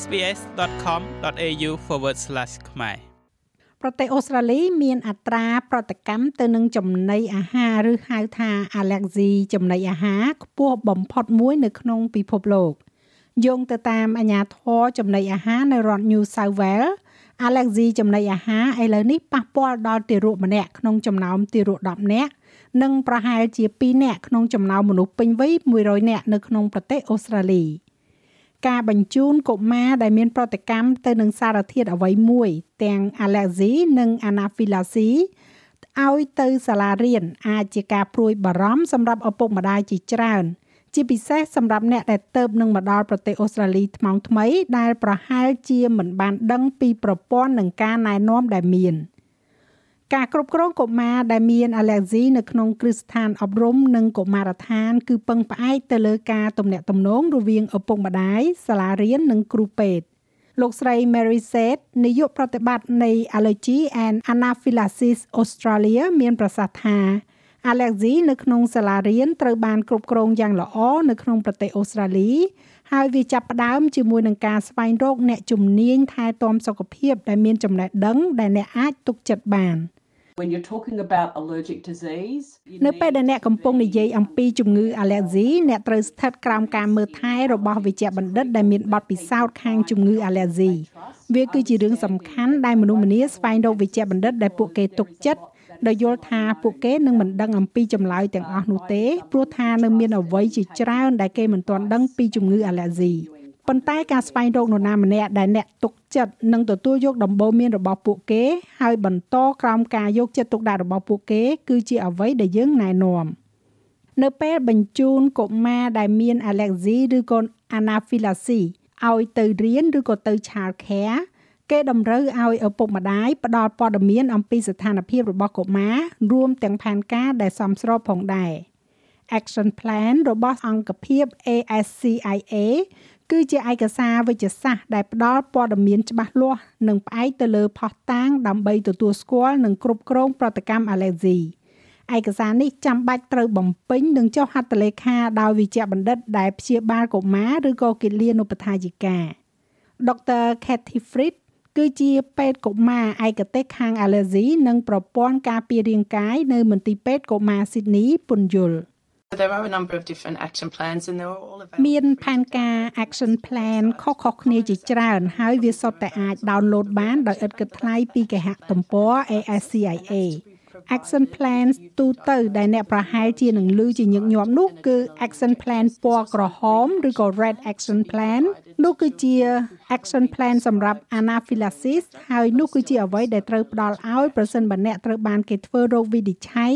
sbs.com.au/ ខ្មែរប្រទេសអូស្ត្រាលីមានអត្រាប្រតិកម្មទៅនឹងចំណីអាហារឬហៅថា allergy ចំណីអាហារខ្ពស់បំផុតមួយនៅក្នុងពិភពលោកយោងទៅតាមអាជ្ញាធរចំណីអាហារនៅរដ្ឋ New South Wales allergy ចំណីអាហារឥឡូវនេះប៉ះពាល់ដល់ទារកម្នាក់ក្នុងចំណោមទារក10នាក់និងប្រហែលជា2នាក់ក្នុងចំណោមមនុស្សពេញវ័យ100នាក់នៅក្នុងប្រទេសអូស្ត្រាលី។ ការបញ្ជូនកុមារដែលមានប្រតិកម្មទៅនឹងសារធាតុអ្វីមួយ ទាំង allergy និង anaphylaxis ឲ្យទៅសាលារៀនអាចជាការព្រួយបារម្ភសម្រាប់ឪពុកម្ដាយជាច្រើន ជាពិសេសសម្រាប់អ្នកដែលទៅនឹងមកដល់ប្រទេសអូស្ត្រាលីថ្មងថ្មីដែលប្រហែលជាមិនបានដឹងពីប្រព័ន្ធនិងការណែនាំដែលមាន។ ការគ្រប់គ្រងកុមារដែលមានអាឡែហ្ស៊ីនៅក្នុងគ្រឹះស្ថានអប់រំនិងកុមារដ្ឋាន គឺពឹងផ្អែកទៅលើការទំនាក់ទំនងរវាងឪពុកម្ដាយសាលារៀននិងគ្រូពេទ្យលោកស្រី Mary Said នាយកប្រតិបត្តិនៃ Allergy and Anaphylaxis Australia មានប្រសាសន៍ថា allergy នៅក្នុងសាលារៀនត្រូវបានគ្រប់គ្រងយ៉ាងល្អនៅក្នុងប្រទេសអូស្ត្រាលី ហើយវាចាប់ផ្ដើមជាមួយនឹងការស្វែងរកអ្នកជំនាញថែទាំសុខភាពដែលមានចំណេះដឹងដែលអ្នកអាចទុកចិត្តបាន។ when you're talking about allergic disease នៅពេលដែលអ្នកកំពុងនិយាយអំពីជំងឺ allergy អ្នកត្រូវស្ថិតក្រោមការមើលថែរបស់វេជ្ជបណ្ឌិតដែលមានបទពិសោធន៍ខាងជំងឺ allergy វាគឺជារឿងសំខាន់ដែលមនុស្សម្នាស្វែងរកវេជ្ជបណ្ឌិតដែលពួកគេទុកចិត្តដោយយល់ថាពួកគេនឹងមិនដឹងអំពីចម្លើយទាំងអស់នោះទេព្រោះថានៅមានអ្វីជាច្រើនដែលគេមិនទាន់ដឹងពីជំងឺ allergy ប៉ុន្តែការស្វែងរកនរណាម្នាក់ដែលអ្នកទុកចិត្តនិងទទួលយកដំបូន្មានរបស់ពួកគេហើយបន្តក្រោមការយកចិត្តទុកដាក់របស់ពួកគេ គឺជាអ្វីដែលយើងណែនាំនៅពេលបញ្ជូនកុមារដែលមាន allergy ឬក៏ anaphylaxis ឲ្យទៅរៀនឬក៏ទៅ child care គេតម្រូវឲ្យឪពុកម្ដាយផ្ដល់ព័ត៌មានអំពីស្ថានភាពរបស់កុមាររួមទាំងផែនការដែលសមស្របផងដែរ Action Plan របស់អង្គភាព ASCIA គឺជាឯកសារវិជ្ជសាស្ត្រដែលផ្ដល់ព័ត៌មានច្បាស់លាស់និងផ្អែកទៅលើផុសតាងដើម្បីទទួលស្គាល់និងគ្រប់គ្រងប្រតិកម្មអាឡែហ្ស៊ីឯកសារនេះចាំបាច់ត្រូវបំពេញនិងចុះហត្ថលេខាដោយវិជ្ជបណ្ឌិតដែលព្យាបាលកុមារឬក៏គិលានុបដ្ឋាយិកា Dr. Kathy Fritz គឺជាពេទ្យកុមារឯកទេសខាងអាឡែហ្ស៊ីនិងប្រព័ន្ធការពាររាងកាយនៅមន្ទីរពេទ្យកុមារ Sydney ពន្យល់ There are a number of different action plans and they're all available មានផែនការ action plan ខុសៗគ្នាជាច្រើន ហើយវាសុទ្ធតែអាច download បានដោយឥតគិតថ្លៃពីគេហទំព័រ ASCIA action plan ទូទៅដែលអ្នកប្រហែលជានឹងឮជាញឹកញាប់នោះគឺ action plan ពណ៌ក្រហមឬក៏ red action plan នោះគឺជា action plan សម្រាប់ anaphylaxis ហើយនោះគឺជាអ្វីដែលត្រូវផ្ដល់ឲ្យប្រសិនបើអ្នកត្រូវបានគេធ្វើរោគវិនិច្ឆ័យ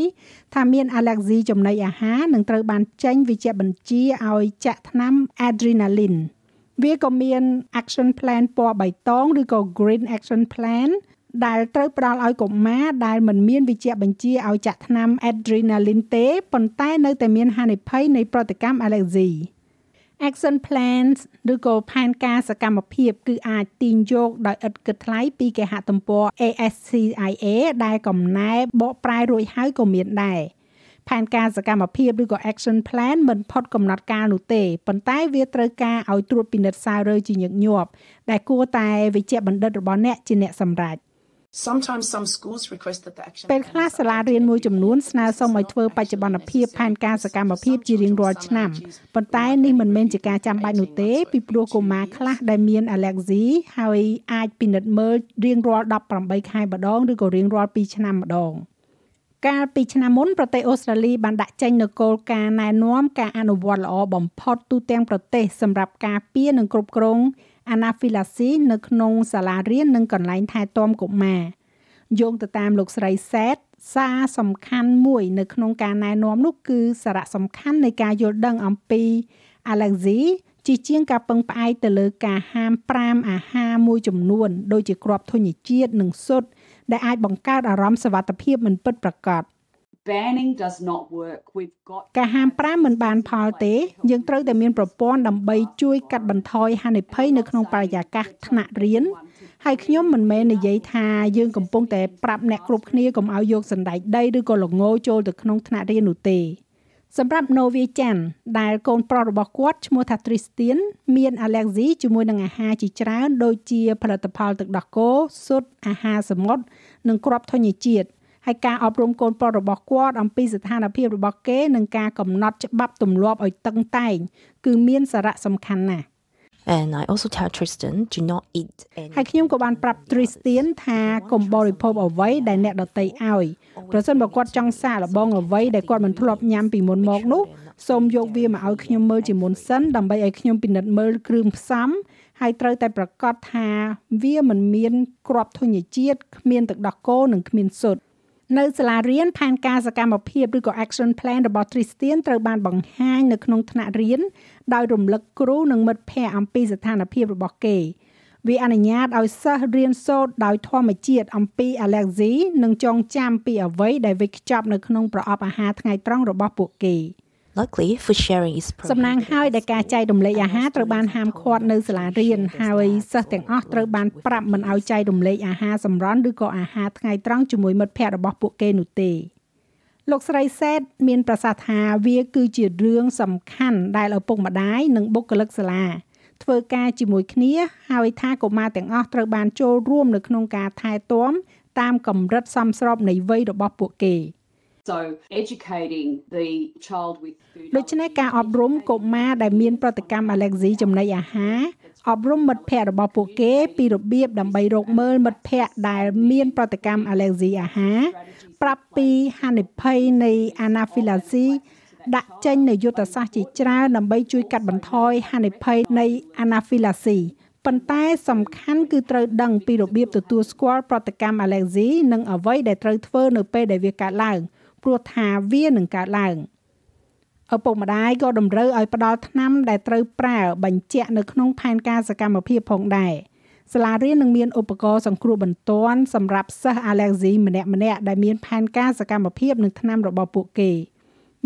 ថាមាន allergy ចំណីអាហារនិងត្រូវបានចេញវិជ្ជបញ្ជាឲ្យចាក់ថ្នាំ adrenaline វាក៏មាន action plan ពណ៌បៃតងឬក៏ green action plan ដែលត្រូវផ្ដល់ឲ្យកុមារដែលមិនមានវិជ្ជបញ្ជាឲ្យចាក់ថ្នាំ adrenaline ទេប៉ុន្តែនៅតែមានហានិភ័យនៃប្រតិកម្ម allergy action plans ឬក៏ផែនការសកម្មភាព គឺអាចទាញយកដោយឥតគិតថ្លៃពីគេហទំព័រ ASCIA ដែលកំណែបកប្រែរួចហើយក៏មានដែរផែនការសកម្មភាពឬក៏ action plan មិនផុតកំណត់កាលនោះទេប៉ុន្តែវាត្រូវការឲ្យត្រួតពិនិត្យសាររើជាញឹកញាប់ដែលគួរតែវិជ្ជបណ្ឌិតរបស់អ្នកជាអ្នកសម្រេច ពេលខ្លះសាលារៀនមួយចំនួនស្នើសុំឲ្យធ្វើបច្ចុប្បន្នភាពផែនការសកម្មភាពជារៀងរាល់ឆ្នាំប៉ុន្តែនេះមិនមែនជាការចាំបាច់នោះទេពីព្រោះកុមារខ្លះដែលមាន allergy ហើយអាចពិនិត្យមើលរៀងរាល់18ខែម្ដងឬក៏រៀងរាល់2ឆ្នាំម្ដងកាលពីឆ្នាំមុនប្រទេសអូស្ត្រាលីបានដាក់ចេញនូវគោលការណ៍ណែនាំការអនុវត្តល្អបំផុតទូទាំងប្រទេសសម្រាប់ការពារនិងគ្រប់គ្រង Anaphylaxis នៅក្នុងសាលារៀននិងកន្លែងថែទាំកុមារយោងទៅតាមលោកស្រីសេតសារសំខាន់មួយនៅក្នុងការណែនាំនោះគឺសារៈសំខាន់នៃការយល់ដឹងអំពី allergy ជាជាងការពឹងផ្អែកទៅលើការហាម5អាហារមួយចំនួន ដូចជាគ្រាប់ធញ្ញជាតិនិងស៊ុតដែលអាចបង្កើតអារម្មណ៍សុវត្ថិភាពមិនពិតប្រាកដ banning does not work we've got ការហាម5មិនបានផលទេ យើងត្រូវតែមានប្រព័ន្ធដើម្បីជួយកាត់បន្ថយហានិភ័យនៅក្នុងបរិយាកាសថ្នាក់រៀនហើយខ្ញុំមិនមែននិយាយថាយើងកំពុងតែប្រាប់អ្នកគ្រប់គ្នាកុំឲ្យយកសណ្ដែកដីឬក៏ល្ងចូលទៅក្នុងថ្នាក់រៀននោះទេសម្រាប់ Novia Chan ដែលកូនប្រុសរបស់គាត់ឈ្មោះថា Tristan មាន allergy ជាមួយនឹងអាហារជាច្រើនដូចជាផលិតផលទឹកដោះគោស៊ុតអាហារសមុទ្រនិងគ្រាប់ធញ្ញជាតិ ហើយការអប់រំកូនប្រុសរបស់គាត់អំពីស្ថានភាពរបស់គេនិងការកំណត់ច្បាប់ទម្លាប់ឲ្យតឹងតែងគឺមានសារៈសំខាន់ណាស់ And I also tell Tristan do not eat any ហើយខ្ញុំក៏បានប្រាប់ Tristan ថាកុំបរិភោគអ្វីដែលអ្នកដទៃឲ្យប្រសិនបើគាត់ចង់សាកល្បងអ្វីដែលគាត់មិនធ្លាប់ញ៉ាំពីមុនមកនោះសូមយកវាមកឲ្យខ្ញុំមើលជាមុនសិនដើម្បីឲ្យខ្ញុំពិនិត្យមើលគ្រឿងផ្សំហើយត្រូវតែប្រកាសថាវាមិនមានគ្រាប់ធញ្ញជាតិគ្មានទឹកដោះគោនិងគ្មានស៊ុត នៅសាលារៀនផែនការសកម្មភាពឬក៏ action plan របស់ Tristan ត្រូវបានបង្ហាញនៅក្នុងថ្នាក់រៀនដោយរំលឹកគ្រូនិងមិត្តភ័ក្តិអំពីស្ថានភាពរបស់គេវាអនុញ្ញាតឲ្យសិស្សរៀនសូត្រដោយធម្មជាតិអំពី allergy និងចងចាំពីអ្វីដែលវេចខ្ចប់នៅក្នុងប្រអប់អាហារថ្ងៃត្រង់របស់ពួកគេ Luckily food sharing is សំណាង prohibited ហើយដែលការចែករំលែកអាហារត្រូវបានហាមឃាត់នៅសាលារៀនហើយសិស្សទាំងអស់ត្រូវបានប្រាប់មិនឲ្យចែករំលែកអាហារសម្រន់ឬក៏អាហារថ្ងៃត្រង់ជាមួយមិត្តភ័ក្តិរបស់ពួកគេនោះទេលោកស្រីសេតមានប្រសាសន៍ថាវាគឺជារឿងសំខាន់ដែលឪពុកម្ដាយនិងបុគ្គលិកសាលាធ្វើការជាមួយគ្នាហើយថាកុមារទាំងអស់ត្រូវបានចូលរួមនៅក្នុងការថែទាំតាមកម្រិតសមស្របនៃវ័យរបស់ពួកគេ So educating the child with food ដូច្នេះការអប់រំកុមារដែលមានប្រតិកម្ម allergy ចំណីអាហារអប់រំមិត្តភ័ក្តិរបស់ពួកគេពីរបៀបដើម្បីរកមើលមិត្តភ័ក្តិដែលមានប្រតិកម្ម allergy អាហារប្រាប់ពីហានិភ័យនៃ anaphylaxis ដាក់ចេញនូវយុទ្ធសាស្ត្រជាច្រើនដើម្បីជួយកាត់បន្ថយហានិភ័យនៃ anaphylaxis ប៉ុន្តែសំខាន់គឺត្រូវដឹងពីរបៀបទទួលស្គាល់ប្រតិកម្ម allergy និងអ្វីដែលត្រូវធ្វើនៅពេលដែលវាកើតឡើង ព្រោះថាវានឹងកើតឡើងឪពុកម្ដាយក៏តម្រូវឲ្យផ្ដល់ថ្នាំដែលត្រូវប្រើបញ្ជាក់នៅក្នុងផែនការសកម្មភាពផងដែរសាលារៀននឹងមានឧបករណ៍សង្គ្រោះបន្ទាន់សម្រាប់សិស្ស allergy ម្នាក់ៗដែលមានផែនការសកម្មភាពនិងថ្នាំរបស់ពួកគេ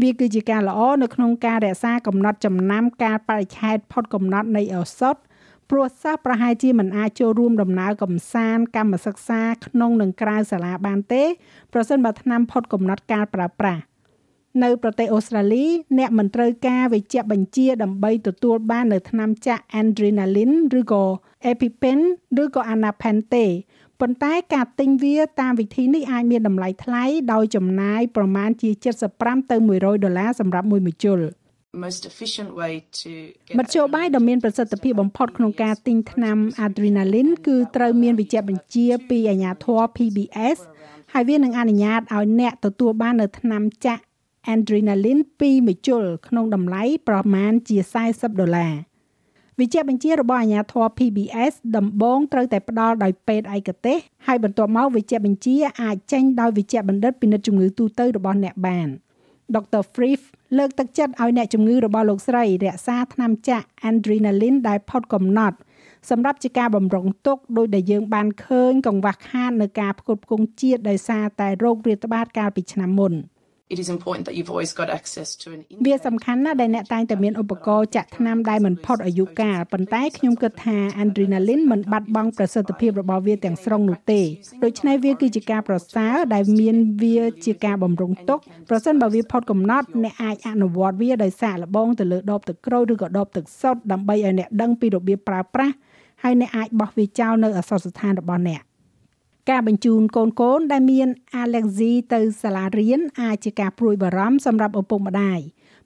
វាគឺជាការល្អនៅក្នុងការរក្សាកំណត់ចំណាំការបរិច្ឆេទផុតកំណត់នៃឱសថ ព្រោះសិស្សប្រហែលជាមិនអាចចូលរួមដំណើរកំសាន្តកម្មសិក្សាក្នុងនិងក្រៅសាលាបានទេប្រសិនបើថ្នាំផុតកំណត់ការប្រើប្រាស់នៅប្រទេសអូស្ត្រាលីអ្នកមិនត្រូវការវេជ្ជបញ្ជាដើម្បីទទួលបាននៅថ្នាំចាក់ adrenaline ឬក៏ EpiPen ឬក៏ Anapen ទេប៉ុន្តែការទិញវាតាមវិធីនេះអាចមានតម្លៃថ្លៃដោយចំណាយប្រមាណជា75ទៅ100ដុល្លារសម្រាប់មួយម្ជុល most efficient way to get មធ្យោបាយដ៏មានប្រសិទ្ធភាពបំផុតក្នុងការទិញថ្នាំ adrenaline គឺត្រូវមានវិជ្ជាបញ្ជាពីអាជ្ញាធរ PBS ហើយវានឹងអនុញ្ញាតឲ្យអ្នកទទួលបាននៅថ្នាំចាក់ adrenaline 2ម្ជុលក្នុងតម្លៃប្រមាណជា40ដុល្លារវិជ្ជាបញ្ជារបស់អាជ្ញាធរ PBS ដំបូងត្រូវតែផ្ដល់ដោយពេទ្យឯកទេសហើយបន្ទាប់មកវិជ្ជាបញ្ជាអាចចេញដោយវិជ្ជាបណ្ឌិតពិនិត្យជំងឺទូទៅរបស់អ្នកបាន Dr. Frief លើកទឹកចិត្តឲ្យអ្នកជំងឺរបស់លោកស្រីរក្សាថ្នាំចាក់ adrenaline ដែលផុតកំណត់សម្រាប់ជាការបំរុងទុកដោយដែលយើងបានឃើញកង្វះខាតនៅការផ្គត់ផ្គង់ជាតិដោយសារតែโรគរាតត្បាតកាលពីឆ្នាំមុន it is important that you've always got access to an វាសំខាន់ណាស់ដែលអ្នកតែងតែមានឧបករណ៍ចាក់ថ្នាំដែលមិនផុតអាយុកាលប៉ុន្តែខ្ញុំគិតថា adrenaline មិនបាត់បង់ប្រសិទ្ធភាពរបស់វាទាំងស្រុងនោះទេដូច្នេះវាគឺជាការប្រសើរដែលមានវាជាការបំរុងទុកប្រសិនបើវាផុតកំណត់អ្នកអាចអនុវត្តវាដោយសាកល្បងទៅលើដបទឹកក្រូចឬក៏ដបទឹកសុទ្ធដើម្បីឲ្យអ្នកដឹងពីរបៀបប្រើប្រាស់ហើយអ្នកអាចបោះវាចោលនៅអសរស្ថានរបស់អ្នក ការបញ្ជូនកូនកូនដែលមាន allergy ទៅសាលារៀនអាចជាការព្រួយបារម្ភសម្រាប់ឪពុកម្ដាយ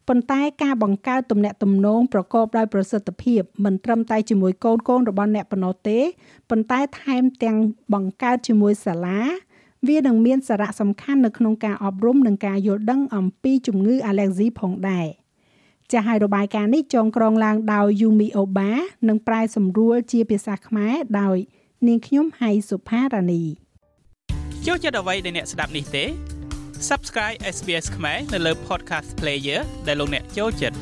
ប៉ុន្តែការបង្កើតទំនាក់ទំនងប្រកបដោយប្រសិទ្ធភាពមិនត្រឹមតែជាមួយកូនកូនរបស់អ្នកប៉ុណ្ណោះទេប៉ុន្តែថែមទាំងបង្កើតជាមួយសាលាវានឹងមានសារៈសំខាន់នៅក្នុងការអប់រំនិងការយល់ដឹងអំពីជំងឺ allergy ផងដែរចាស់ហើយរបាយការណ៍នេះចងក្រងឡើងដោយ Yumi Oba និងប្រែសម្រួលជាភាសាខ្មែរដោយ នាងខ្ញុំហៃសុផារ៉ានីចូលចិត្តអ្វីដែលអ្នកស្ដាប់នេះទេ Subscribe SBS ខ្មែរនៅលើ Podcast Player ដែលលោកអ្នកចូលចិត្ត